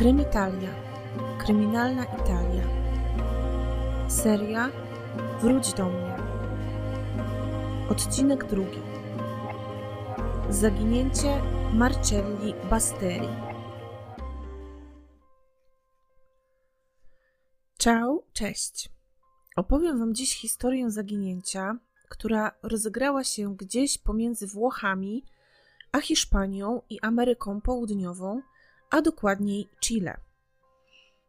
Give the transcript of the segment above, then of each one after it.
Krymitalia. Kryminalna Italia. Seria Wróć do mnie. Odcinek drugi. Zaginięcie Marcelli Basteri. Ciao, cześć. Opowiem Wam dziś historię zaginięcia, która rozegrała się gdzieś pomiędzy Włochami a Hiszpanią i Ameryką Południową, a dokładniej Chile.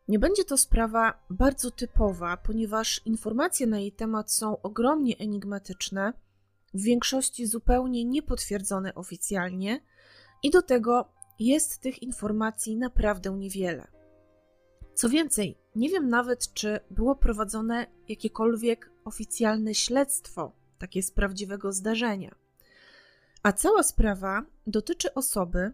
Nie będzie to sprawa bardzo typowa, ponieważ informacje na jej temat są ogromnie enigmatyczne, w większości zupełnie niepotwierdzone oficjalnie, i do tego jest tych informacji naprawdę niewiele. Co więcej, nie wiem nawet, czy było prowadzone jakiekolwiek oficjalne śledztwo takie z prawdziwego zdarzenia. A cała sprawa dotyczy osoby,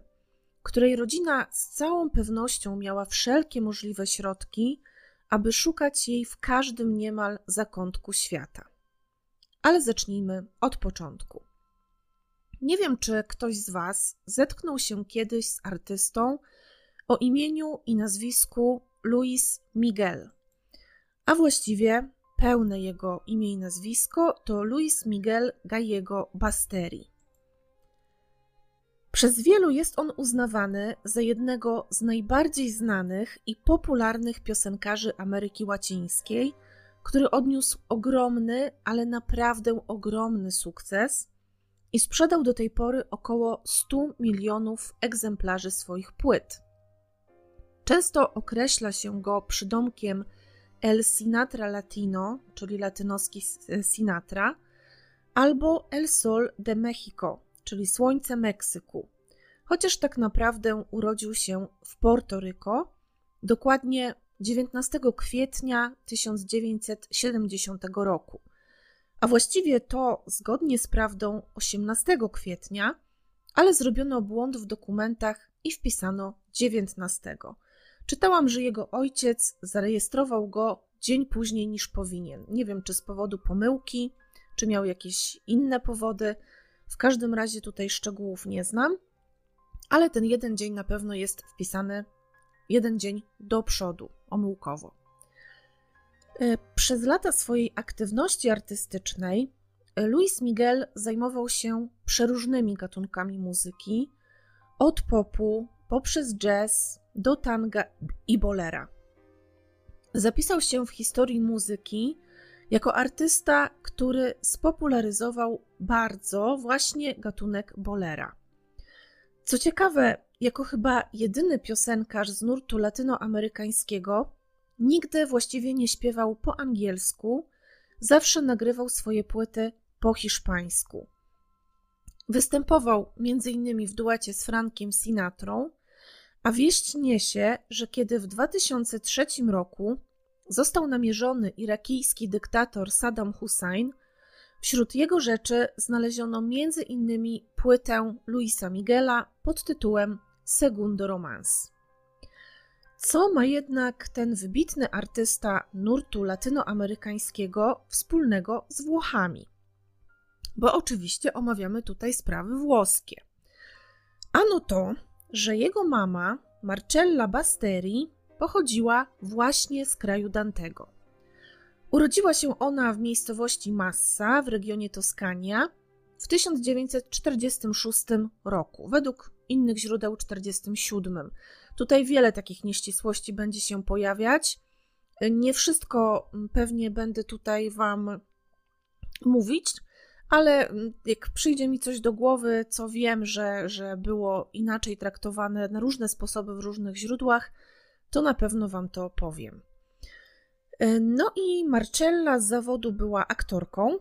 której rodzina z całą pewnością miała wszelkie możliwe środki, aby szukać jej w każdym niemal zakątku świata. Ale zacznijmy od początku. Nie wiem, czy ktoś z Was zetknął się kiedyś z artystą o imieniu i nazwisku Luis Miguel, a właściwie pełne jego imię i nazwisko to Luis Miguel Gallego Basteri. Przez wielu jest on uznawany za jednego z najbardziej znanych i popularnych piosenkarzy Ameryki Łacińskiej, który odniósł ogromny, ale naprawdę ogromny sukces i sprzedał do tej pory około 100 milionów egzemplarzy swoich płyt. Często określa się go przydomkiem El Sinatra Latino, czyli latynoski Sinatra, albo El Sol de Mexico, czyli Słońce Meksyku, chociaż tak naprawdę urodził się w Porto dokładnie 19 kwietnia 1970 roku. A właściwie to zgodnie z prawdą 18 kwietnia, ale zrobiono błąd w dokumentach i wpisano 19. Czytałam, że jego ojciec zarejestrował go dzień później niż powinien. Nie wiem, czy z powodu pomyłki, czy miał jakieś inne powody. W każdym razie tutaj szczegółów nie znam, ale ten jeden dzień na pewno jest wpisany jeden dzień do przodu, omyłkowo. E, przez lata swojej aktywności artystycznej Luis Miguel zajmował się przeróżnymi gatunkami muzyki, od popu poprzez jazz do tanga i bolera. Zapisał się w historii muzyki jako artysta, który spopularyzował bardzo właśnie gatunek bolera. Co ciekawe, jako chyba jedyny piosenkarz z nurtu latynoamerykańskiego, nigdy właściwie nie śpiewał po angielsku, zawsze nagrywał swoje płyty po hiszpańsku. Występował m.in. w duecie z Frankiem Sinatrą, a wieść niesie, że kiedy w 2003 roku został namierzony irakijski dyktator Saddam Hussein, wśród jego rzeczy znaleziono m.in. płytę Luisa Miguela pod tytułem Segundo Romance. Co ma jednak ten wybitny artysta nurtu latynoamerykańskiego wspólnego z Włochami? Bo oczywiście omawiamy tutaj sprawy włoskie. Ano to, że jego mama, Marcella Basteri, pochodziła właśnie z kraju Dantego. Urodziła się ona w miejscowości Massa w regionie Toskania w 1946 roku, według innych źródeł 47. Tutaj wiele takich nieścisłości będzie się pojawiać. Nie wszystko pewnie będę tutaj Wam mówić, ale jak przyjdzie mi coś do głowy, co wiem, że, że było inaczej traktowane na różne sposoby w różnych źródłach, to na pewno Wam to powiem. No i Marcella z zawodu była aktorką.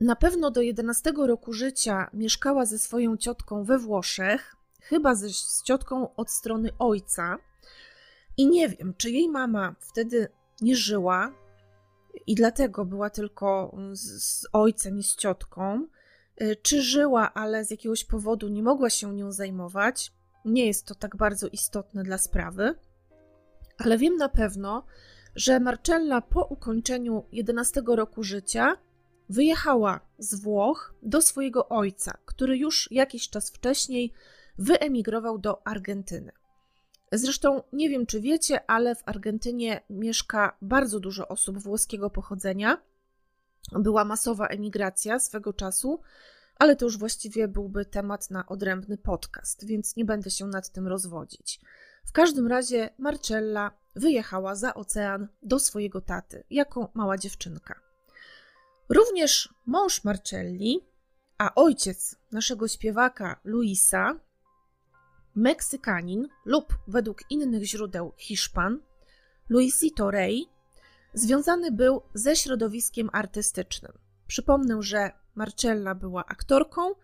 Na pewno do 11 roku życia mieszkała ze swoją ciotką we Włoszech, chyba ze, z ciotką od strony ojca. I nie wiem, czy jej mama wtedy nie żyła i dlatego była tylko z, z ojcem i z ciotką, y, czy żyła, ale z jakiegoś powodu nie mogła się nią zajmować. Nie jest to tak bardzo istotne dla sprawy, ale wiem na pewno, że Marcella po ukończeniu 11 roku życia wyjechała z Włoch do swojego ojca, który już jakiś czas wcześniej wyemigrował do Argentyny. Zresztą nie wiem, czy wiecie, ale w Argentynie mieszka bardzo dużo osób włoskiego pochodzenia. Była masowa emigracja swego czasu, ale to już właściwie byłby temat na odrębny podcast, więc nie będę się nad tym rozwodzić. W każdym razie Marcella wyjechała za ocean do swojego taty jako mała dziewczynka. Również mąż Marcelli, a ojciec naszego śpiewaka Luisa, Meksykanin lub według innych źródeł Hiszpan, Luisito Rey, związany był ze środowiskiem artystycznym. Przypomnę, że Marcella była aktorką,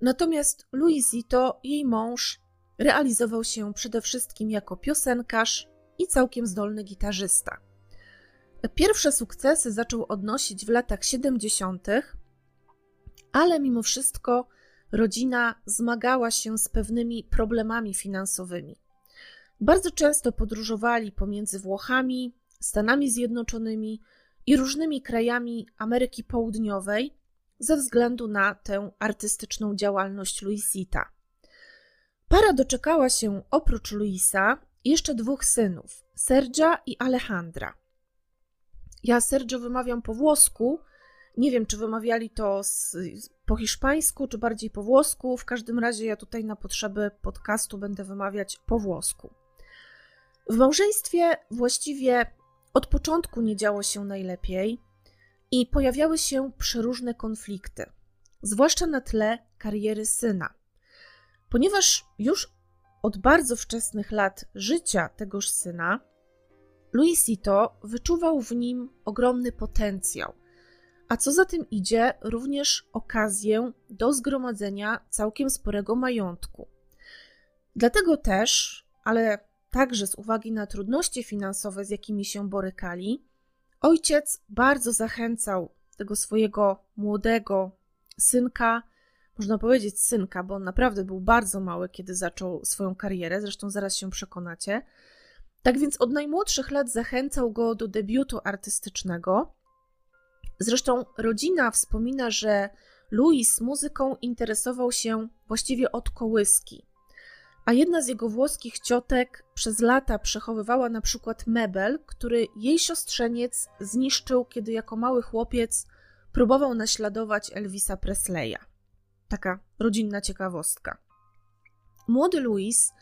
natomiast Luisito, jej mąż, realizował się przede wszystkim jako piosenkarz i całkiem zdolny gitarzysta. Pierwsze sukcesy zaczął odnosić w latach 70., ale mimo wszystko rodzina zmagała się z pewnymi problemami finansowymi. Bardzo często podróżowali pomiędzy Włochami, Stanami Zjednoczonymi i różnymi krajami Ameryki Południowej ze względu na tę artystyczną działalność Luisita. Para doczekała się oprócz Luisa jeszcze dwóch synów, Sergia i Alejandra. Ja Sergio wymawiam po włosku. Nie wiem, czy wymawiali to z, po hiszpańsku, czy bardziej po włosku. W każdym razie ja tutaj na potrzeby podcastu będę wymawiać po włosku. W małżeństwie właściwie od początku nie działo się najlepiej i pojawiały się przeróżne konflikty, zwłaszcza na tle kariery syna. Ponieważ już od bardzo wczesnych lat życia tegoż syna, Luisito wyczuwał w nim ogromny potencjał, a co za tym idzie, również okazję do zgromadzenia całkiem sporego majątku. Dlatego też, ale także z uwagi na trudności finansowe, z jakimi się borykali, ojciec bardzo zachęcał tego swojego młodego synka, można powiedzieć synka, bo on naprawdę był bardzo mały, kiedy zaczął swoją karierę, zresztą zaraz się przekonacie. Tak więc od najmłodszych lat zachęcał go do debiutu artystycznego. Zresztą rodzina wspomina, że Louis muzyką interesował się właściwie od kołyski. A jedna z jego włoskich ciotek przez lata przechowywała na przykład mebel, który jej siostrzeniec zniszczył, kiedy jako mały chłopiec próbował naśladować Elvisa Presleya. Taka rodzinna ciekawostka. Młody Louis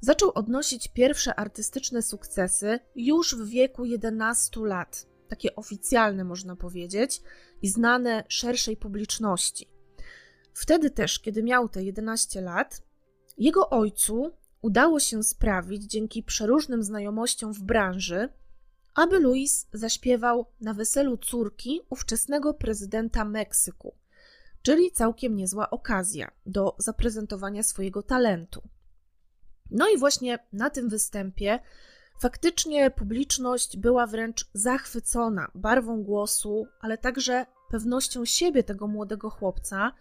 zaczął odnosić pierwsze artystyczne sukcesy już w wieku 11 lat, takie oficjalne można powiedzieć i znane szerszej publiczności. Wtedy też, kiedy miał te 11 lat, jego ojcu udało się sprawić dzięki przeróżnym znajomościom w branży, aby Louis zaśpiewał na weselu córki ówczesnego prezydenta Meksyku, czyli całkiem niezła okazja do zaprezentowania swojego talentu. No i właśnie na tym występie faktycznie publiczność była wręcz zachwycona barwą głosu, ale także pewnością siebie tego młodego chłopca,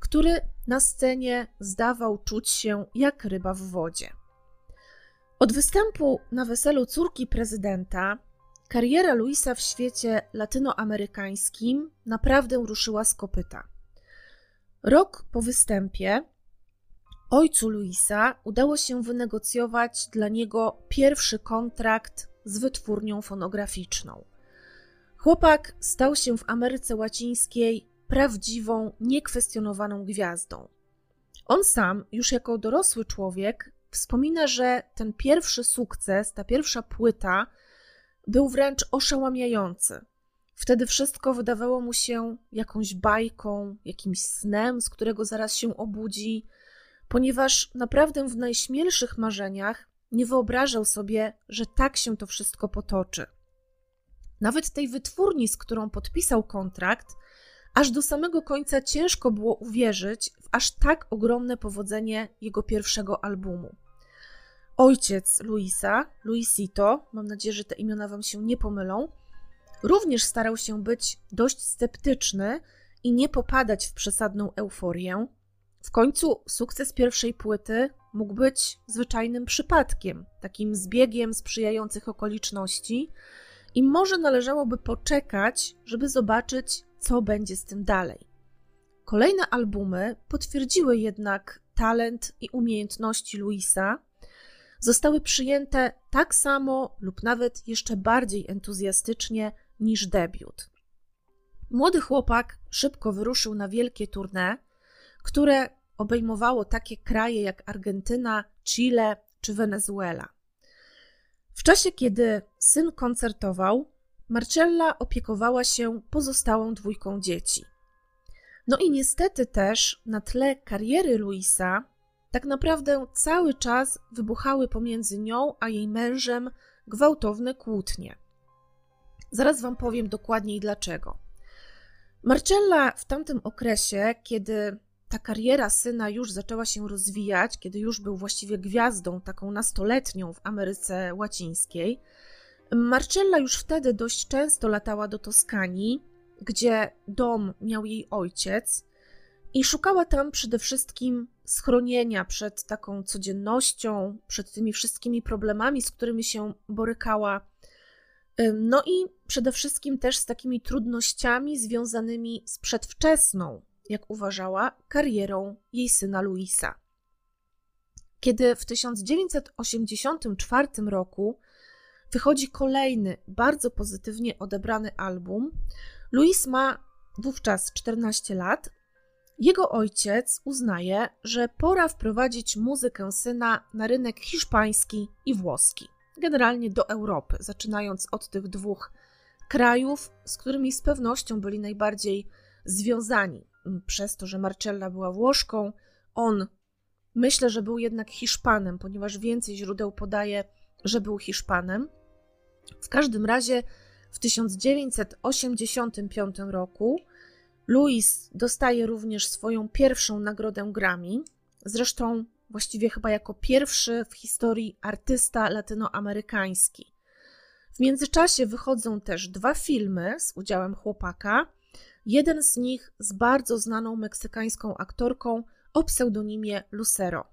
który na scenie zdawał czuć się jak ryba w wodzie. Od występu na weselu córki prezydenta kariera Luisa w świecie latynoamerykańskim naprawdę ruszyła z kopyta. Rok po występie ojcu Luisa udało się wynegocjować dla niego pierwszy kontrakt z wytwórnią fonograficzną. Chłopak stał się w Ameryce Łacińskiej prawdziwą, niekwestionowaną gwiazdą. On sam, już jako dorosły człowiek, wspomina, że ten pierwszy sukces, ta pierwsza płyta był wręcz oszałamiający. Wtedy wszystko wydawało mu się jakąś bajką, jakimś snem, z którego zaraz się obudzi, ponieważ naprawdę w najśmielszych marzeniach nie wyobrażał sobie, że tak się to wszystko potoczy. Nawet tej wytwórni, z którą podpisał kontrakt, aż do samego końca ciężko było uwierzyć w aż tak ogromne powodzenie jego pierwszego albumu. Ojciec Luisa, Luisito, mam nadzieję, że te imiona Wam się nie pomylą, również starał się być dość sceptyczny i nie popadać w przesadną euforię. W końcu sukces pierwszej płyty mógł być zwyczajnym przypadkiem, takim zbiegiem sprzyjających okoliczności, i może należałoby poczekać, żeby zobaczyć, co będzie z tym dalej. Kolejne albumy potwierdziły jednak talent i umiejętności Luisa, zostały przyjęte tak samo lub nawet jeszcze bardziej entuzjastycznie niż debiut. Młody chłopak szybko wyruszył na wielkie tournée, które obejmowało takie kraje jak Argentyna, Chile czy Wenezuela. W czasie, kiedy syn koncertował, Marcella opiekowała się pozostałą dwójką dzieci. No i niestety też na tle kariery Luisa, tak naprawdę cały czas wybuchały pomiędzy nią a jej mężem gwałtowne kłótnie. Zaraz Wam powiem dokładniej dlaczego. Marcella w tamtym okresie, kiedy ta kariera syna już zaczęła się rozwijać, kiedy już był właściwie gwiazdą, taką nastoletnią w Ameryce Łacińskiej, Marcella już wtedy dość często latała do Toskanii, gdzie dom miał jej ojciec, i szukała tam przede wszystkim schronienia przed taką codziennością, przed tymi wszystkimi problemami, z którymi się borykała. No i przede wszystkim też z takimi trudnościami związanymi z przedwczesną, jak uważała, karierą jej syna Luisa. Kiedy w 1984 roku wychodzi kolejny, bardzo pozytywnie odebrany album, Luis ma wówczas 14 lat. Jego ojciec uznaje, że pora wprowadzić muzykę syna na rynek hiszpański i włoski, generalnie do Europy, zaczynając od tych dwóch krajów, z którymi z pewnością byli najbardziej związani przez to, że Marcella była Włoszką, on myślę, że był jednak Hiszpanem, ponieważ więcej źródeł podaje, że był Hiszpanem. W każdym razie w 1985 roku Louis dostaje również swoją pierwszą nagrodę Grammy, zresztą właściwie chyba jako pierwszy w historii artysta latynoamerykański. W międzyczasie wychodzą też dwa filmy z udziałem chłopaka. Jeden z nich z bardzo znaną meksykańską aktorką o pseudonimie Lucero.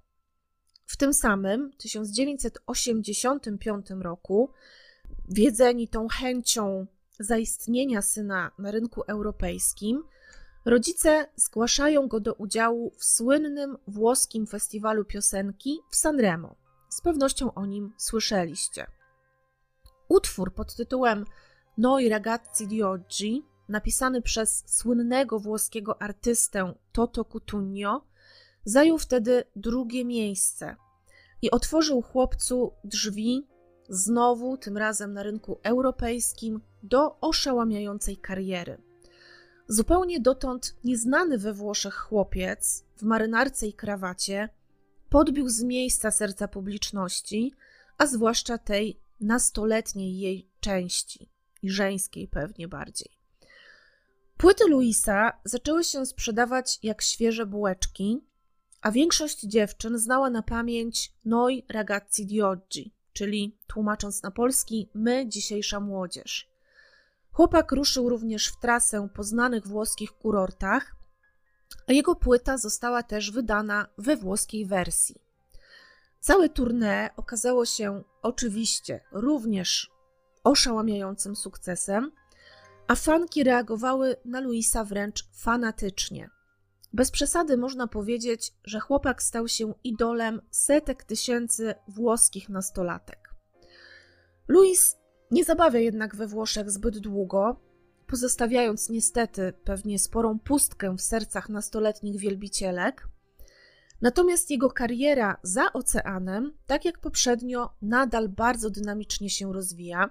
W tym samym 1985 roku, wiedzeni tą chęcią zaistnienia syna na rynku europejskim, rodzice zgłaszają go do udziału w słynnym włoskim festiwalu piosenki w Sanremo. Z pewnością o nim słyszeliście. Utwór pod tytułem Noi ragazzi di oggi, napisany przez słynnego włoskiego artystę Toto Cutugno, zajął wtedy drugie miejsce i otworzył chłopcu drzwi znowu, tym razem na rynku europejskim, do oszałamiającej kariery. Zupełnie dotąd nieznany we Włoszech chłopiec w marynarce i krawacie podbił z miejsca serca publiczności, a zwłaszcza tej nastoletniej jej części i żeńskiej pewnie bardziej. Płyty Luisa zaczęły się sprzedawać jak świeże bułeczki, a większość dziewczyn znała na pamięć Noi ragazzi di oggi, czyli tłumacząc na polski, my dzisiejsza młodzież. Chłopak ruszył również w trasę po znanych włoskich kurortach, a jego płyta została też wydana we włoskiej wersji. Całe tournée okazało się oczywiście również oszałamiającym sukcesem, a fanki reagowały na Luisa wręcz fanatycznie. Bez przesady można powiedzieć, że chłopak stał się idolem setek tysięcy włoskich nastolatek. Luis nie zabawia jednak we Włoszech zbyt długo, pozostawiając niestety pewnie sporą pustkę w sercach nastoletnich wielbicielek. Natomiast jego kariera za oceanem, tak jak poprzednio, nadal bardzo dynamicznie się rozwija.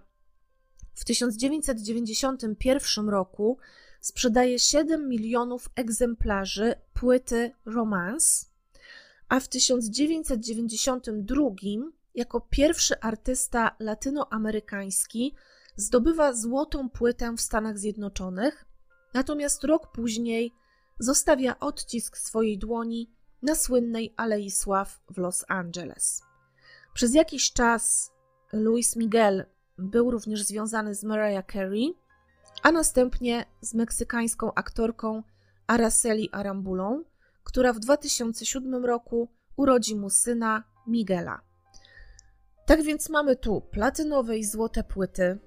W 1991 roku sprzedaje 7 milionów egzemplarzy płyty Romance, a w 1992 jako pierwszy artysta latynoamerykański zdobywa złotą płytę w Stanach Zjednoczonych, natomiast rok później zostawia odcisk swojej dłoni na słynnej Alei Sław w Los Angeles. Przez jakiś czas Luis Miguel był również związany z Mariah Carey, a następnie z meksykańską aktorką Araceli Arambulą, która w 2007 roku urodzi mu syna Miguela. Tak więc mamy tu platynowe i złote płyty,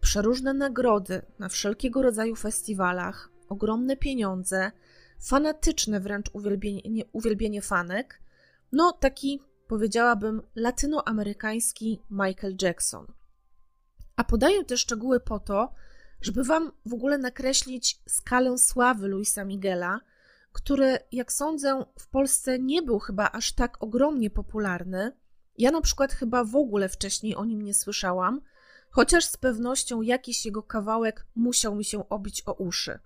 przeróżne nagrody na wszelkiego rodzaju festiwalach, ogromne pieniądze, fanatyczne wręcz uwielbienie, uwielbienie fanek, no taki powiedziałabym, latynoamerykański Michael Jackson. A podaję te szczegóły po to, żeby Wam w ogóle nakreślić skalę sławy Luisa Miguela, który, jak sądzę, w Polsce nie był chyba aż tak ogromnie popularny. Ja na przykład chyba w ogóle wcześniej o nim nie słyszałam, chociaż z pewnością jakiś jego kawałek musiał mi się obić o uszy.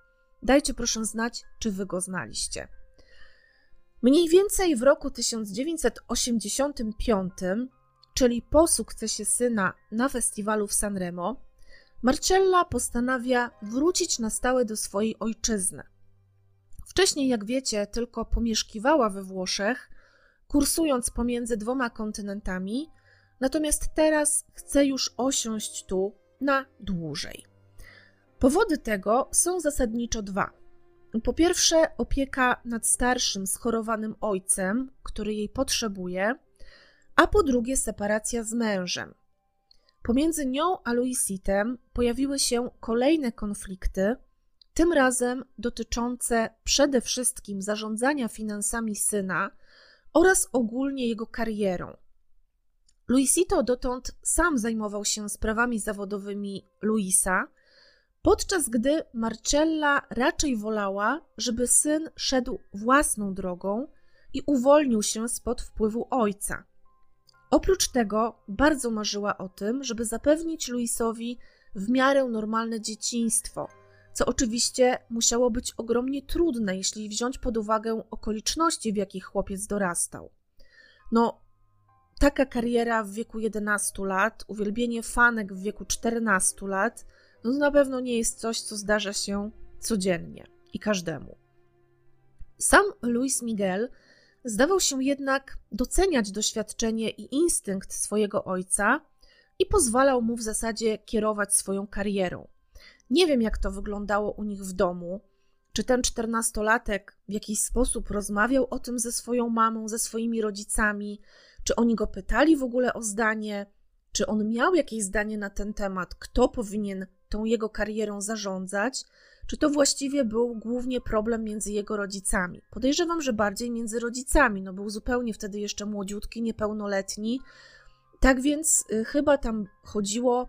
Dajcie proszę znać, czy wy go znaliście. Mniej więcej w roku 1985, czyli po sukcesie syna na festiwalu w Sanremo, Marcella postanawia wrócić na stałe do swojej ojczyzny. Wcześniej, jak wiecie, tylko pomieszkiwała we Włoszech, kursując pomiędzy dwoma kontynentami, natomiast teraz chce już osiąść tu na dłużej. Powody tego są zasadniczo dwa. Po pierwsze, opieka nad starszym, schorowanym ojcem, który jej potrzebuje, a po drugie, separacja z mężem. Pomiędzy nią a Luisitem pojawiły się kolejne konflikty, tym razem dotyczące przede wszystkim zarządzania finansami syna oraz ogólnie jego karierą. Luisito dotąd sam zajmował się sprawami zawodowymi Luisa, podczas gdy Marcella raczej wolała, żeby syn szedł własną drogą i uwolnił się spod wpływu ojca. Oprócz tego bardzo marzyła o tym, żeby zapewnić Luisowi w miarę normalne dzieciństwo, co oczywiście musiało być ogromnie trudne, jeśli wziąć pod uwagę okoliczności, w jakich chłopiec dorastał. No, taka kariera w wieku 11 lat, uwielbienie fanek w wieku 14 lat, no to na pewno nie jest coś, co zdarza się codziennie i każdemu. Sam Luis Miguel zdawał się jednak doceniać doświadczenie i instynkt swojego ojca i pozwalał mu w zasadzie kierować swoją karierą. Nie wiem, jak to wyglądało u nich w domu. Czy ten czternastolatek w jakiś sposób rozmawiał o tym ze swoją mamą, ze swoimi rodzicami? Czy oni go pytali w ogóle o zdanie? Czy on miał jakieś zdanie na ten temat? Kto powinien tą jego karierą zarządzać? Czy to właściwie był głównie problem między jego rodzicami? Podejrzewam, że bardziej między rodzicami, no był zupełnie wtedy jeszcze młodziutki, niepełnoletni. Tak więc y, chyba tam chodziło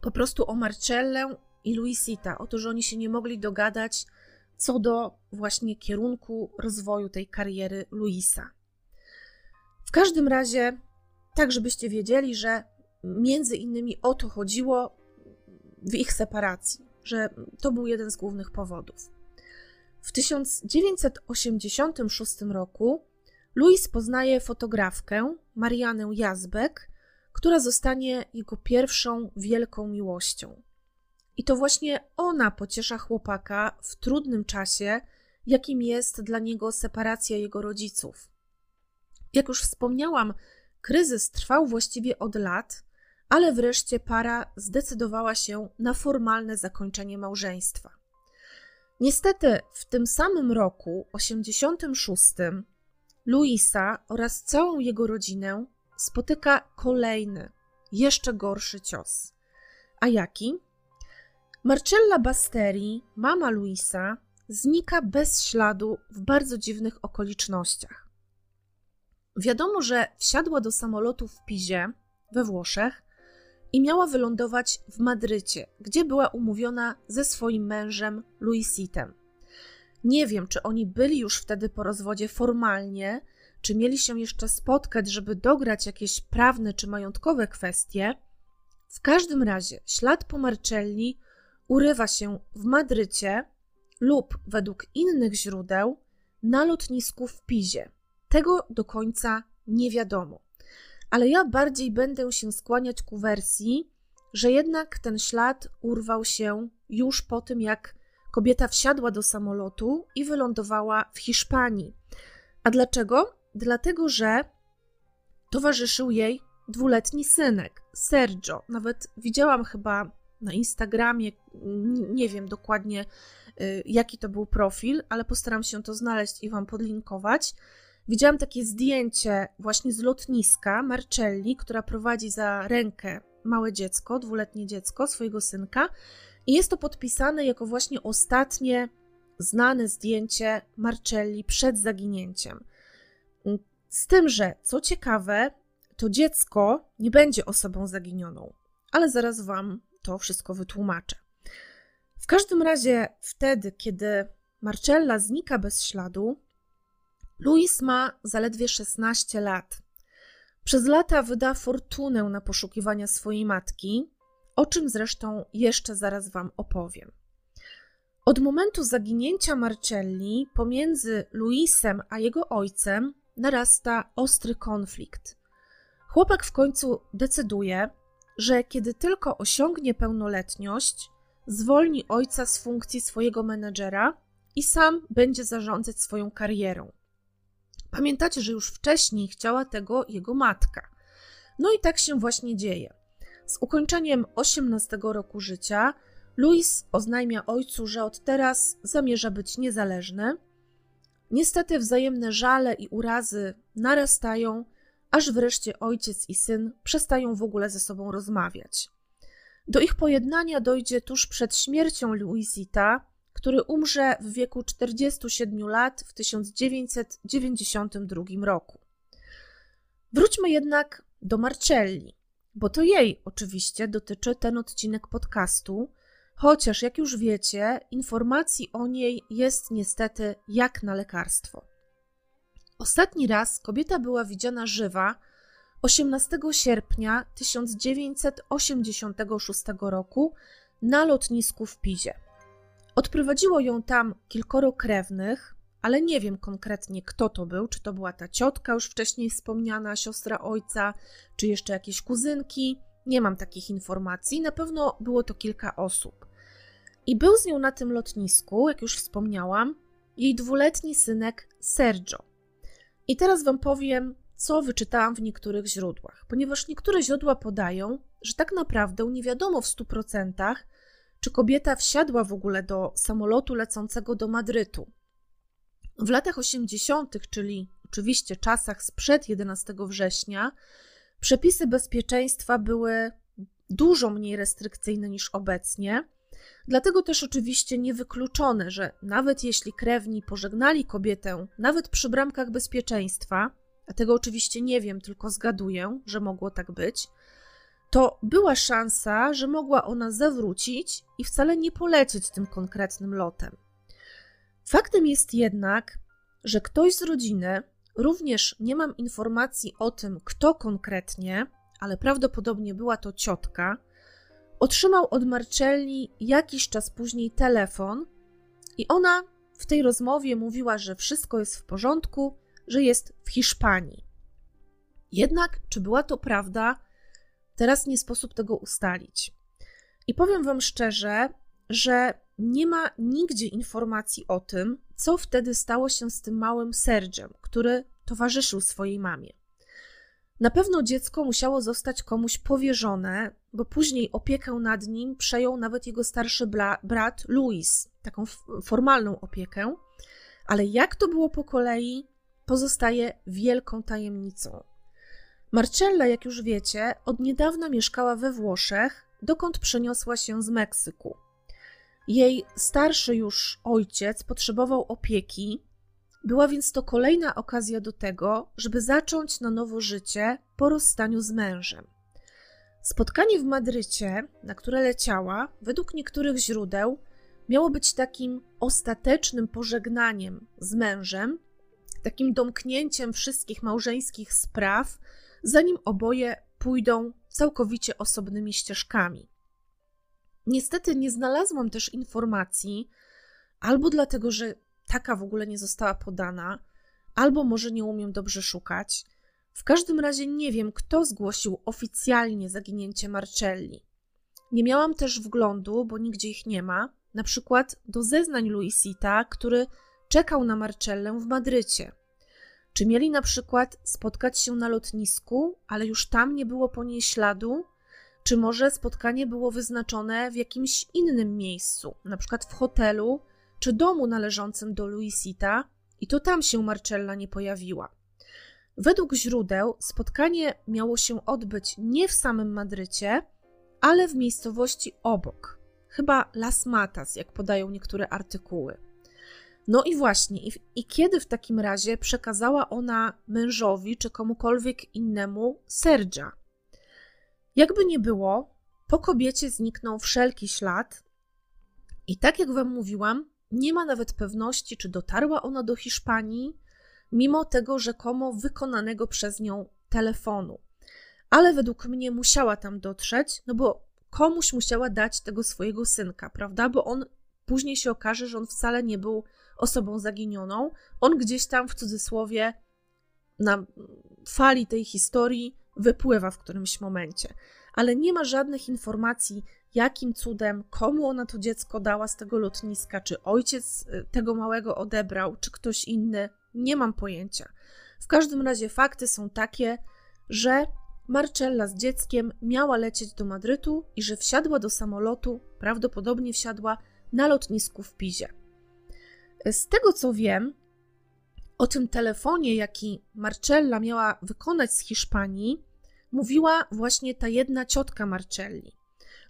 po prostu o Marcellę i Luisita, o to, że oni się nie mogli dogadać co do właśnie kierunku rozwoju tej kariery Luisa. W każdym razie, tak żebyście wiedzieli, że między innymi o to chodziło w ich separacji, że to był jeden z głównych powodów. W 1986 roku Louis poznaje fotografkę Marianę Jazbek, która zostanie jego pierwszą wielką miłością. I to właśnie ona pociesza chłopaka w trudnym czasie, jakim jest dla niego separacja jego rodziców. Jak już wspomniałam, kryzys trwał właściwie od lat, ale wreszcie para zdecydowała się na formalne zakończenie małżeństwa. Niestety, w tym samym roku, 86, Luisa oraz całą jego rodzinę spotyka kolejny, jeszcze gorszy cios. A jaki? Marcella Basteri, mama Luisa, znika bez śladu w bardzo dziwnych okolicznościach. Wiadomo, że wsiadła do samolotu w Pizie we Włoszech i miała wylądować w Madrycie, gdzie była umówiona ze swoim mężem Luisitem. Nie wiem, czy oni byli już wtedy po rozwodzie formalnie, czy mieli się jeszcze spotkać, żeby dograć jakieś prawne czy majątkowe kwestie. W każdym razie ślad po Marcelli urywa się w Madrycie lub według innych źródeł na lotnisku w Pizie. Tego do końca nie wiadomo. Ale ja bardziej będę się skłaniać ku wersji, że jednak ten ślad urwał się już po tym, jak kobieta wsiadła do samolotu i wylądowała w Hiszpanii. A dlaczego? Dlatego, że towarzyszył jej dwuletni synek, Sergio. Nawet widziałam chyba na Instagramie, nie wiem dokładnie y, jaki to był profil, ale postaram się to znaleźć i Wam podlinkować. Widziałam takie zdjęcie właśnie z lotniska Marcelli, która prowadzi za rękę małe dziecko, dwuletnie dziecko, swojego synka, i jest to podpisane jako właśnie ostatnie znane zdjęcie Marcelli przed zaginięciem. Z tym, że co ciekawe, to dziecko nie będzie osobą zaginioną, ale zaraz Wam to wszystko wytłumaczę. W każdym razie, wtedy, kiedy Marcella znika bez śladu, Louis ma zaledwie 16 lat. Przez lata wyda fortunę na poszukiwania swojej matki, o czym zresztą jeszcze zaraz Wam opowiem. Od momentu zaginięcia Marcelli pomiędzy Luisem a jego ojcem narasta ostry konflikt. Chłopak w końcu decyduje, że kiedy tylko osiągnie pełnoletność, zwolni ojca z funkcji swojego menedżera i sam będzie zarządzać swoją karierą. Pamiętacie, że już wcześniej chciała tego jego matka. No i tak się właśnie dzieje. Z ukończeniem 18 roku życia Louis oznajmia ojcu, że od teraz zamierza być niezależny. Niestety wzajemne żale i urazy narastają, aż wreszcie ojciec i syn przestają w ogóle ze sobą rozmawiać. Do ich pojednania dojdzie tuż przed śmiercią Louisita, który umrze w wieku 47 lat w 1992 roku. Wróćmy jednak do Marcelli, bo to jej oczywiście dotyczy ten odcinek podcastu, chociaż jak już wiecie, informacji o niej jest niestety jak na lekarstwo. Ostatni raz kobieta była widziana żywa 18 sierpnia 1986 roku na lotnisku w Pizie. Odprowadziło ją tam kilkoro krewnych, ale nie wiem konkretnie kto to był, czy to była ta ciotka już wcześniej wspomniana, siostra ojca, czy jeszcze jakieś kuzynki. Nie mam takich informacji, na pewno było to kilka osób. I był z nią na tym lotnisku, jak już wspomniałam, jej dwuletni synek Sergio. I teraz Wam powiem, co wyczytałam w niektórych źródłach, ponieważ niektóre źródła podają, że tak naprawdę nie wiadomo w 100%, czy kobieta wsiadła w ogóle do samolotu lecącego do Madrytu. W latach 80., czyli oczywiście czasach sprzed 11 września, przepisy bezpieczeństwa były dużo mniej restrykcyjne niż obecnie. Dlatego też oczywiście niewykluczone, że nawet jeśli krewni pożegnali kobietę, nawet przy bramkach bezpieczeństwa, a tego oczywiście nie wiem, tylko zgaduję, że mogło tak być, to była szansa, że mogła ona zawrócić i wcale nie polecieć tym konkretnym lotem. Faktem jest jednak, że ktoś z rodziny, również nie mam informacji o tym, kto konkretnie, ale prawdopodobnie była to ciotka, otrzymał od Marcelli jakiś czas później telefon i ona w tej rozmowie mówiła, że wszystko jest w porządku, że jest w Hiszpanii. Jednak, czy była to prawda, teraz nie sposób tego ustalić. I powiem Wam szczerze, że nie ma nigdzie informacji o tym, co wtedy stało się z tym małym Sergiem, który towarzyszył swojej mamie. Na pewno dziecko musiało zostać komuś powierzone, bo później opiekę nad nim przejął nawet jego starszy brat Louis, taką formalną opiekę, ale jak to było po kolei, pozostaje wielką tajemnicą. Marcella, jak już wiecie, od niedawna mieszkała we Włoszech, dokąd przeniosła się z Meksyku. Jej starszy już ojciec potrzebował opieki, była więc to kolejna okazja do tego, żeby zacząć na nowo życie po rozstaniu z mężem. Spotkanie w Madrycie, na które leciała, według niektórych źródeł, miało być takim ostatecznym pożegnaniem z mężem, takim domknięciem wszystkich małżeńskich spraw, zanim oboje pójdą całkowicie osobnymi ścieżkami. Niestety nie znalazłam też informacji, albo dlatego, że taka w ogóle nie została podana, albo może nie umiem dobrze szukać. W każdym razie nie wiem, kto zgłosił oficjalnie zaginięcie Marcelli. Nie miałam też wglądu, bo nigdzie ich nie ma, na przykład do zeznań Luisita, który czekał na Marcellę w Madrycie. Czy mieli na przykład spotkać się na lotnisku, ale już tam nie było po niej śladu? Czy może spotkanie było wyznaczone w jakimś innym miejscu, na przykład w hotelu czy domu należącym do Luisita, i to tam się Marcella nie pojawiła? Według źródeł spotkanie miało się odbyć nie w samym Madrycie, ale w miejscowości obok, chyba Las Matas, jak podają niektóre artykuły. No i właśnie, i, i, kiedy w takim razie przekazała ona mężowi czy komukolwiek innemu Sergia? Jakby nie było, po kobiecie zniknął wszelki ślad, i tak jak Wam mówiłam, nie ma nawet pewności, czy dotarła ona do Hiszpanii, mimo tego rzekomo wykonanego przez nią telefonu. Ale według mnie musiała tam dotrzeć, no bo komuś musiała dać tego swojego synka, prawda? Bo on później się okaże, że on wcale nie był osobą zaginioną. On gdzieś tam w cudzysłowie na fali tej historii wypływa w którymś momencie. Ale nie ma żadnych informacji, jakim cudem, komu ona to dziecko dała z tego lotniska, czy ojciec y, tego małego odebrał, czy ktoś inny. Nie mam pojęcia. W każdym razie fakty są takie, że Marcella z dzieckiem miała lecieć do Madrytu i że wsiadła do samolotu, prawdopodobnie wsiadła na lotnisku w Pizie. Z tego co wiem, o tym telefonie, jaki Marcella miała wykonać z Hiszpanii, mówiła właśnie ta jedna ciotka Marcelli.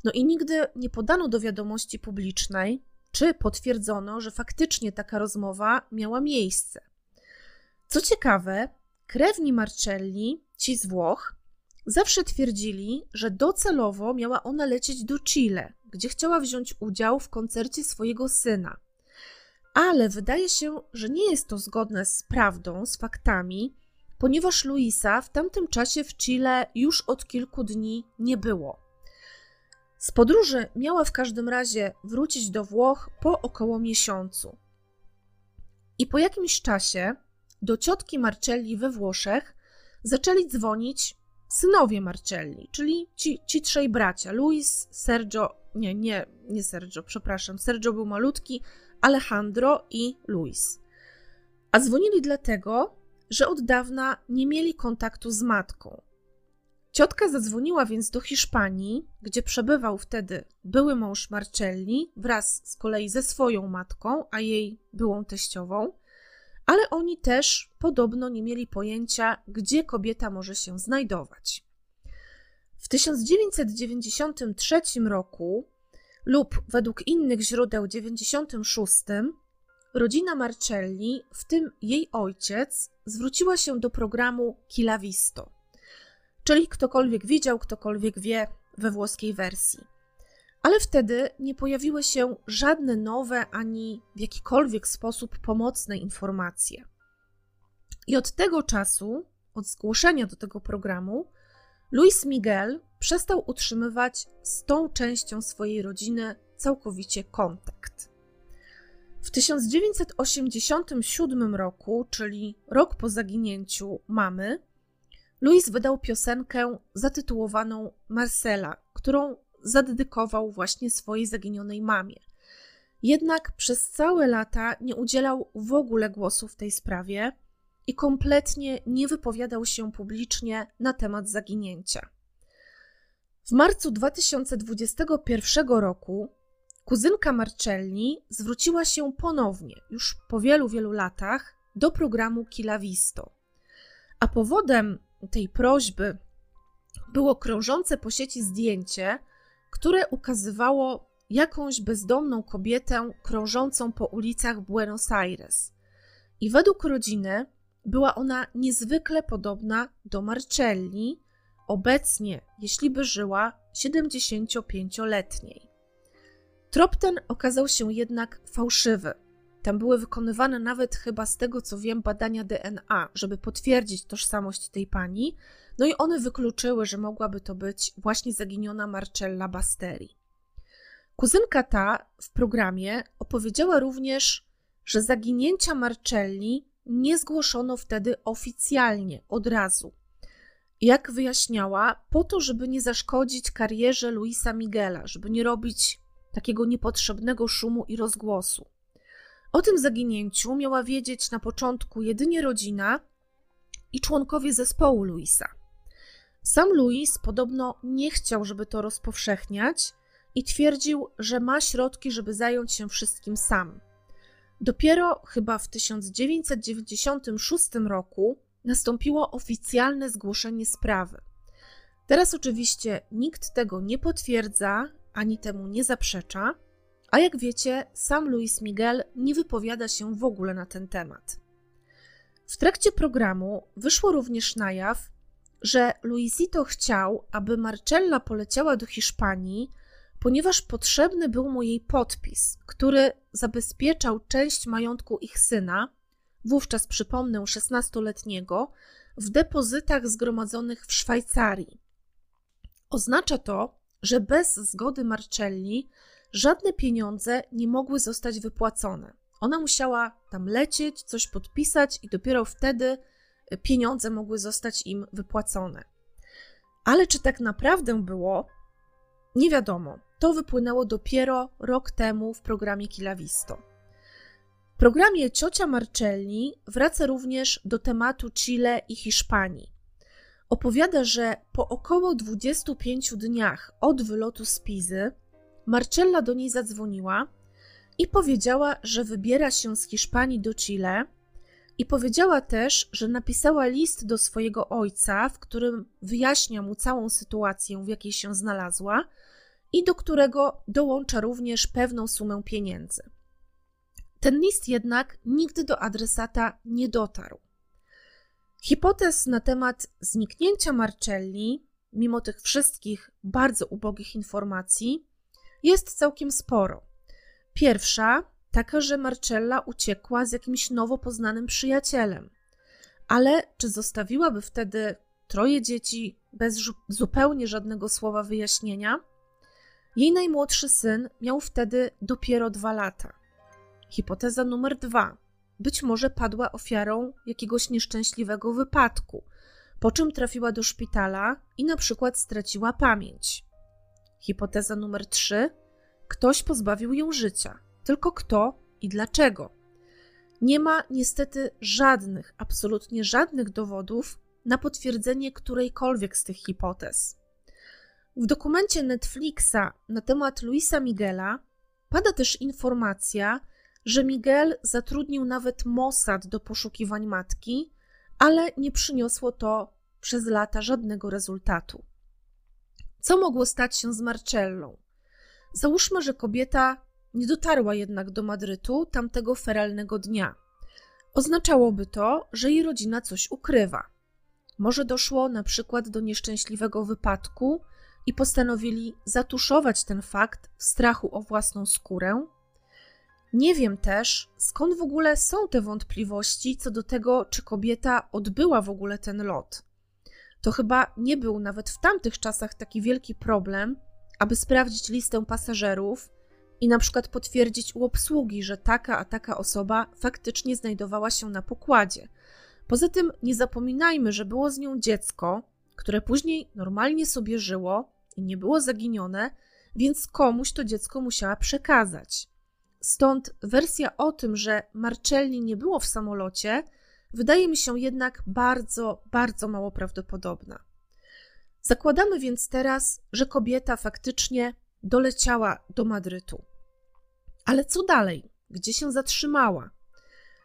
No i nigdy nie podano do wiadomości publicznej, czy potwierdzono, że faktycznie taka rozmowa miała miejsce. Co ciekawe, krewni Marcelli, ci z Włoch, zawsze twierdzili, że docelowo miała ona lecieć do Chile, gdzie chciała wziąć udział w koncercie swojego syna. Ale wydaje się, że nie jest to zgodne z prawdą, z faktami, ponieważ Luisa w tamtym czasie w Chile już od kilku dni nie było. Z podróży miała w każdym razie wrócić do Włoch po około miesiącu. I po jakimś czasie do ciotki Marcelli we Włoszech zaczęli dzwonić synowie Marcelli, czyli ci, ci trzej bracia: Luis, Sergio, nie, nie, nie Sergio, przepraszam, Sergio był malutki, Alejandro i Luis. A dzwonili dlatego, że od dawna nie mieli kontaktu z matką. Ciotka zadzwoniła więc do Hiszpanii, gdzie przebywał wtedy były mąż Marcelli wraz z kolei ze swoją matką, a jej byłą teściową, ale oni też podobno nie mieli pojęcia, gdzie kobieta może się znajdować. W 1993 roku lub według innych źródeł 96 rodzina Marcelli, w tym jej ojciec, zwróciła się do programu Kilavisto czyli ktokolwiek widział, ktokolwiek wie we włoskiej wersji. Ale wtedy nie pojawiły się żadne nowe ani w jakikolwiek sposób pomocne informacje. I od tego czasu, od zgłoszenia do tego programu, Luis Miguel przestał utrzymywać z tą częścią swojej rodziny całkowicie kontakt. W 1987 roku, czyli rok po zaginięciu mamy, Louis wydał piosenkę zatytułowaną Marcela, którą zadedykował właśnie swojej zaginionej mamie. Jednak przez całe lata nie udzielał w ogóle głosu w tej sprawie i kompletnie nie wypowiadał się publicznie na temat zaginięcia. W marcu 2021 roku kuzynka Marcelli zwróciła się ponownie, już po wielu, wielu latach, do programu Kilavisto. A powodem tej prośby było krążące po sieci zdjęcie, które ukazywało jakąś bezdomną kobietę krążącą po ulicach Buenos Aires. I według rodziny była ona niezwykle podobna do Marcelli, obecnie, jeśli by żyła, 75-letniej. Trop ten okazał się jednak fałszywy. Tam były wykonywane nawet chyba z tego co wiem badania DNA, żeby potwierdzić tożsamość tej pani. No i one wykluczyły, że mogłaby to być właśnie zaginiona Marcella Basteri. Kuzynka ta w programie opowiedziała również, że zaginięcia Marcelli nie zgłoszono wtedy oficjalnie, od razu. Jak wyjaśniała, po to, żeby nie zaszkodzić karierze Luisa Miguela, żeby nie robić takiego niepotrzebnego szumu i rozgłosu. O tym zaginięciu miała wiedzieć na początku jedynie rodzina i członkowie zespołu Luisa. Sam Luis podobno nie chciał, żeby to rozpowszechniać i twierdził, że ma środki, żeby zająć się wszystkim sam. Dopiero chyba w 1996 roku nastąpiło oficjalne zgłoszenie sprawy. Teraz oczywiście nikt tego nie potwierdza ani temu nie zaprzecza A jak wiecie, sam Luis Miguel nie wypowiada się w ogóle na ten temat. W trakcie programu wyszło również na jaw, że Luisito chciał, aby Marcella poleciała do Hiszpanii, ponieważ potrzebny był mu jej podpis, który zabezpieczał część majątku ich syna, wówczas przypomnę 16-letniego, w depozytach zgromadzonych w Szwajcarii. Oznacza to, że bez zgody Marcelli żadne pieniądze nie mogły zostać wypłacone. Ona musiała tam lecieć, coś podpisać i dopiero wtedy pieniądze mogły zostać im wypłacone. Ale czy tak naprawdę było? Nie wiadomo. To wypłynęło dopiero rok temu w programie Kilavisto. Programie Ciocia Marcelli wraca również do tematu Chile i Hiszpanii. Opowiada, że po około 25 dniach od wylotu z Pizy Marcella do niej zadzwoniła i powiedziała, że wybiera się z Hiszpanii do Chile i powiedziała też, że napisała list do swojego ojca, w którym wyjaśnia mu całą sytuację, w jakiej się znalazła i do którego dołącza również pewną sumę pieniędzy. Ten list jednak nigdy do adresata nie dotarł. Hipotez na temat zniknięcia Marcelli, mimo tych wszystkich bardzo ubogich informacji, jest całkiem sporo. Pierwsza, taka, że Marcella uciekła z jakimś nowo poznanym przyjacielem. Ale czy zostawiłaby wtedy troje dzieci bez zupełnie żadnego słowa wyjaśnienia? Jej najmłodszy syn miał wtedy dopiero dwa lata. Hipoteza numer dwa. Być może padła ofiarą jakiegoś nieszczęśliwego wypadku, po czym trafiła do szpitala i na przykład straciła pamięć. Hipoteza numer trzy. Ktoś pozbawił ją życia. Tylko kto i dlaczego? Nie ma niestety żadnych, absolutnie żadnych dowodów na potwierdzenie którejkolwiek z tych hipotez. W dokumencie Netflixa na temat Luisa Miguela pada też informacja, że Miguel zatrudnił nawet Mossad do poszukiwań matki, ale nie przyniosło to przez lata żadnego rezultatu. Co mogło stać się z Marcellą? Załóżmy, że kobieta nie dotarła jednak do Madrytu tamtego feralnego dnia. Oznaczałoby to, że jej rodzina coś ukrywa. Może doszło na przykład do nieszczęśliwego wypadku i postanowili zatuszować ten fakt w strachu o własną skórę. Nie wiem też, skąd w ogóle są te wątpliwości co do tego, czy kobieta odbyła w ogóle ten lot. To chyba nie był nawet w tamtych czasach taki wielki problem, aby sprawdzić listę pasażerów i na przykład potwierdzić u obsługi, że taka a taka osoba faktycznie znajdowała się na pokładzie. Poza tym nie zapominajmy, że było z nią dziecko, które później normalnie sobie żyło i nie było zaginione, więc komuś to dziecko musiała przekazać. Stąd wersja o tym, że Marcelli nie było w samolocie, wydaje mi się jednak bardzo, bardzo mało prawdopodobna. Zakładamy więc teraz, że kobieta faktycznie doleciała do Madrytu. Ale co dalej? Gdzie się zatrzymała?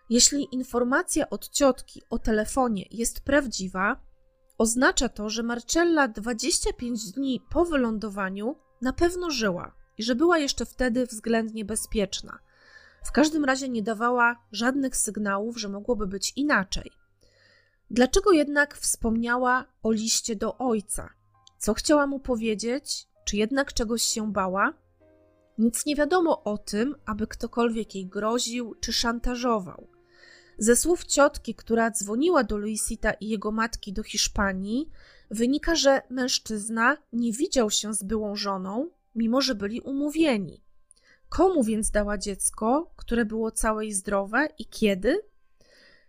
Jeśli informacja od ciotki o telefonie jest prawdziwa, oznacza to, że Marcella 25 dni po wylądowaniu na pewno żyła i że była jeszcze wtedy względnie bezpieczna. W każdym razie nie dawała żadnych sygnałów, że mogłoby być inaczej. Dlaczego jednak wspomniała o liście do ojca? Co chciała mu powiedzieć? Czy jednak czegoś się bała? Nic nie wiadomo o tym, aby ktokolwiek jej groził czy szantażował. Ze słów ciotki, która dzwoniła do Luisita i jego matki do Hiszpanii, wynika, że mężczyzna nie widział się z byłą żoną, mimo że byli umówieni. Komu więc dała dziecko, które było całe i zdrowe i kiedy?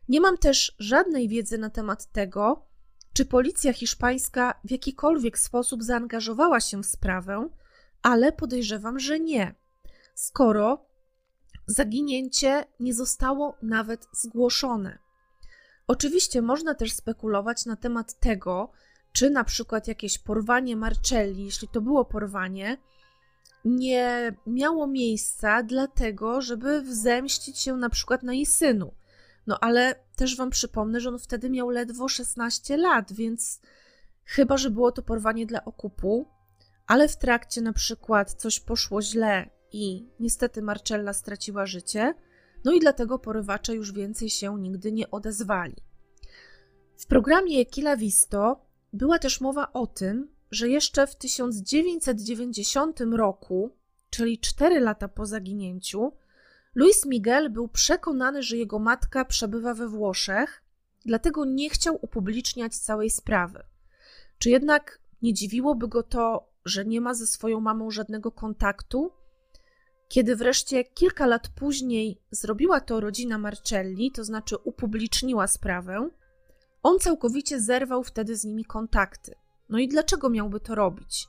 Nie mam też żadnej wiedzy na temat tego, czy policja hiszpańska w jakikolwiek sposób zaangażowała się w sprawę, ale podejrzewam, że nie, skoro zaginięcie nie zostało nawet zgłoszone. Oczywiście można też spekulować na temat tego, czy na przykład jakieś porwanie Marcelli, jeśli to było porwanie, nie miało miejsca dlatego, żeby wzemścić się na przykład na jej synu. No ale też wam przypomnę, że on wtedy miał ledwo 16 lat, więc chyba, że było to porwanie dla okupu, ale w trakcie na przykład coś poszło źle i niestety Marcella straciła życie, no i dlatego porywacze już więcej się nigdy nie odezwali. W programie Kila Visto była też mowa o tym, że jeszcze w 1990 roku, czyli 4 lata po zaginięciu, Luis Miguel był przekonany, że jego matka przebywa we Włoszech, dlatego nie chciał upubliczniać całej sprawy. Czy jednak nie dziwiłoby go to, że nie ma ze swoją mamą żadnego kontaktu? Kiedy wreszcie kilka lat później zrobiła to rodzina Marcelli, to znaczy upubliczniła sprawę, on całkowicie zerwał wtedy z nimi kontakty. No i dlaczego miałby to robić?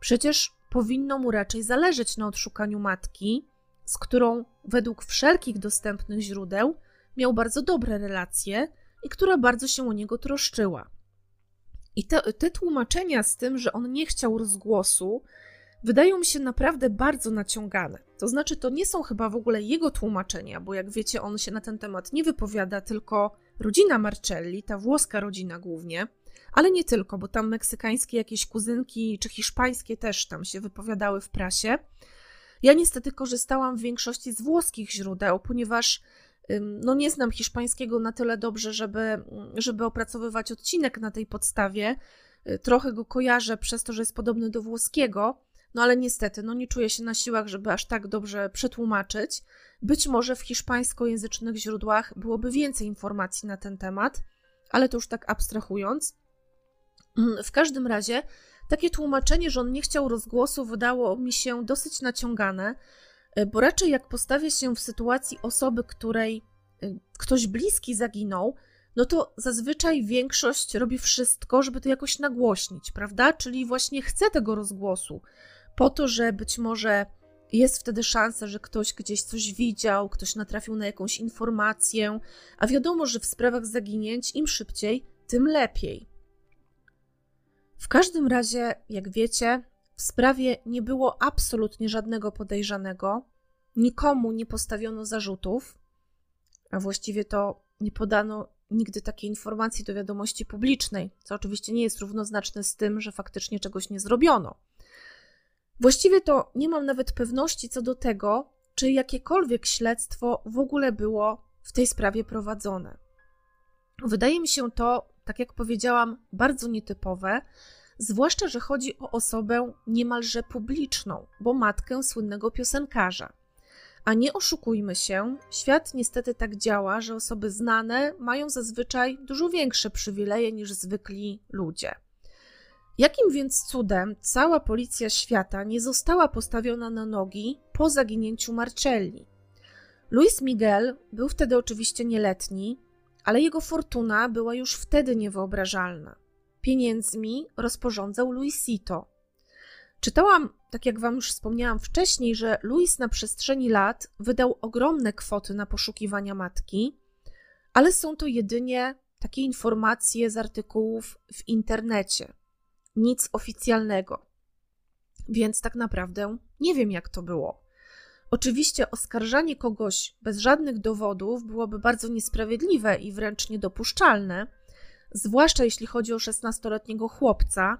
Przecież powinno mu raczej zależeć na odszukaniu matki, z którą według wszelkich dostępnych źródeł miał bardzo dobre relacje i która bardzo się o niego troszczyła. I te, te tłumaczenia z tym, że on nie chciał rozgłosu, wydają mi się naprawdę bardzo naciągane. To znaczy, to nie są chyba w ogóle jego tłumaczenia, bo jak wiecie, on się na ten temat nie wypowiada, tylko rodzina Marcelli, ta włoska rodzina głównie, ale nie tylko, bo tam meksykańskie jakieś kuzynki czy hiszpańskie też tam się wypowiadały w prasie. Ja niestety korzystałam w większości z włoskich źródeł, ponieważ no nie znam hiszpańskiego na tyle dobrze, żeby, żeby opracowywać odcinek na tej podstawie. Y, trochę go kojarzę przez to, że jest podobny do włoskiego, no ale niestety, no nie czuję się na siłach, żeby aż tak dobrze przetłumaczyć. Być może w hiszpańskojęzycznych źródłach byłoby więcej informacji na ten temat, ale to już tak abstrahując. Mm, w każdym razie, takie tłumaczenie, że on nie chciał rozgłosu, wydało mi się dosyć naciągane, y, bo raczej jak postawię się w sytuacji osoby, której y, ktoś bliski zaginął, no to zazwyczaj większość robi wszystko, żeby to jakoś nagłośnić, prawda? Czyli właśnie chce tego rozgłosu, po to, że być może jest wtedy szansa, że ktoś gdzieś coś widział, ktoś natrafił na jakąś informację, a wiadomo, że w sprawach zaginięć im szybciej, tym lepiej. W każdym razie, jak wiecie, w sprawie nie było absolutnie żadnego podejrzanego, nikomu nie postawiono zarzutów, a właściwie to nie podano nigdy takiej informacji do wiadomości publicznej, co oczywiście nie jest równoznaczne z tym, że faktycznie czegoś nie zrobiono. Właściwie to nie mam nawet pewności co do tego, czy jakiekolwiek śledztwo w ogóle było w tej sprawie prowadzone. Wydaje mi się to, tak jak powiedziałam, bardzo nietypowe, zwłaszcza, że chodzi o osobę niemalże publiczną, bo matkę słynnego piosenkarza. A nie oszukujmy się, świat niestety tak działa, że osoby znane mają zazwyczaj dużo większe przywileje niż zwykli ludzie. Jakim więc cudem cała policja świata nie została postawiona na nogi po zaginięciu Marcelli? Luis Miguel był wtedy oczywiście nieletni, ale jego fortuna była już wtedy niewyobrażalna. Pieniędzmi rozporządzał Luisito. Czytałam, tak jak Wam już wspomniałam wcześniej, że Luis na przestrzeni lat wydał ogromne kwoty na poszukiwania matki, ale są to jedynie takie informacje z artykułów w internecie nic oficjalnego. Więc tak naprawdę nie wiem, jak to było. Oczywiście oskarżanie kogoś bez żadnych dowodów byłoby bardzo niesprawiedliwe i wręcz niedopuszczalne, zwłaszcza jeśli chodzi o 16-letniego chłopca,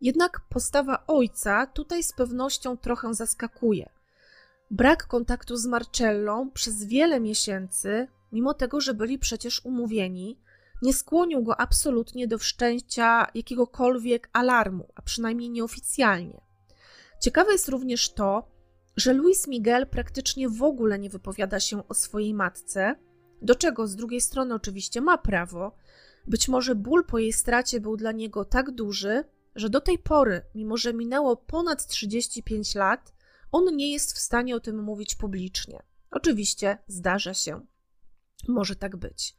jednak postawa ojca tutaj z pewnością trochę zaskakuje. Brak kontaktu z Marcellą przez wiele miesięcy, mimo tego, że byli przecież umówieni, nie skłonił go absolutnie do wszczęcia jakiegokolwiek alarmu, a przynajmniej nieoficjalnie. Ciekawe jest również to, że Luis Miguel praktycznie w ogóle nie wypowiada się o swojej matce, do czego z drugiej strony oczywiście ma prawo. Być może ból po jej stracie był dla niego tak duży, że do tej pory, mimo że minęło ponad 35 lat, on nie jest w stanie o tym mówić publicznie. Oczywiście zdarza się. Może tak być.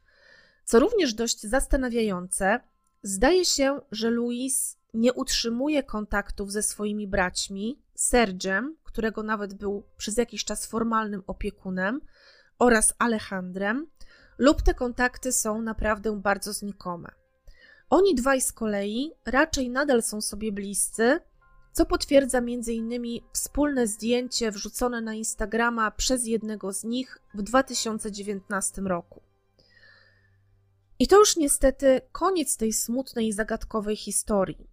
Co również dość zastanawiające, zdaje się, że Louis nie utrzymuje kontaktów ze swoimi braćmi, Sergiem, którego nawet był przez jakiś czas formalnym opiekunem, oraz Alejandrem, lub te kontakty są naprawdę bardzo znikome. Oni dwaj z kolei raczej nadal są sobie bliscy, co potwierdza m.in. wspólne zdjęcie wrzucone na Instagrama przez jednego z nich w 2019 roku. I to już niestety koniec tej smutnej i zagadkowej historii.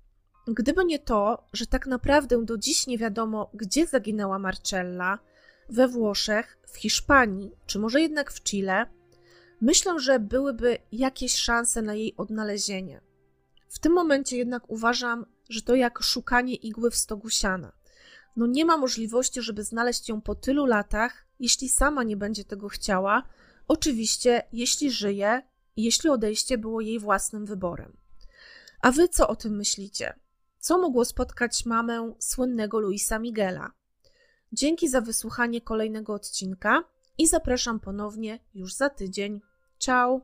Gdyby nie to, że tak naprawdę do dziś nie wiadomo, gdzie zaginęła Marcella, we Włoszech, w Hiszpanii, czy może jednak w Chile, myślę, że byłyby jakieś szanse na jej odnalezienie. W tym momencie jednak uważam, że to jak szukanie igły w stogu siana. No nie ma możliwości, żeby znaleźć ją po tylu latach, jeśli sama nie będzie tego chciała, oczywiście jeśli żyje jeśli odejście było jej własnym wyborem. A wy co o tym myślicie? Co mogło spotkać mamę słynnego Luisa Miguela? Dzięki za wysłuchanie kolejnego odcinka i zapraszam ponownie już za tydzień. Ciao!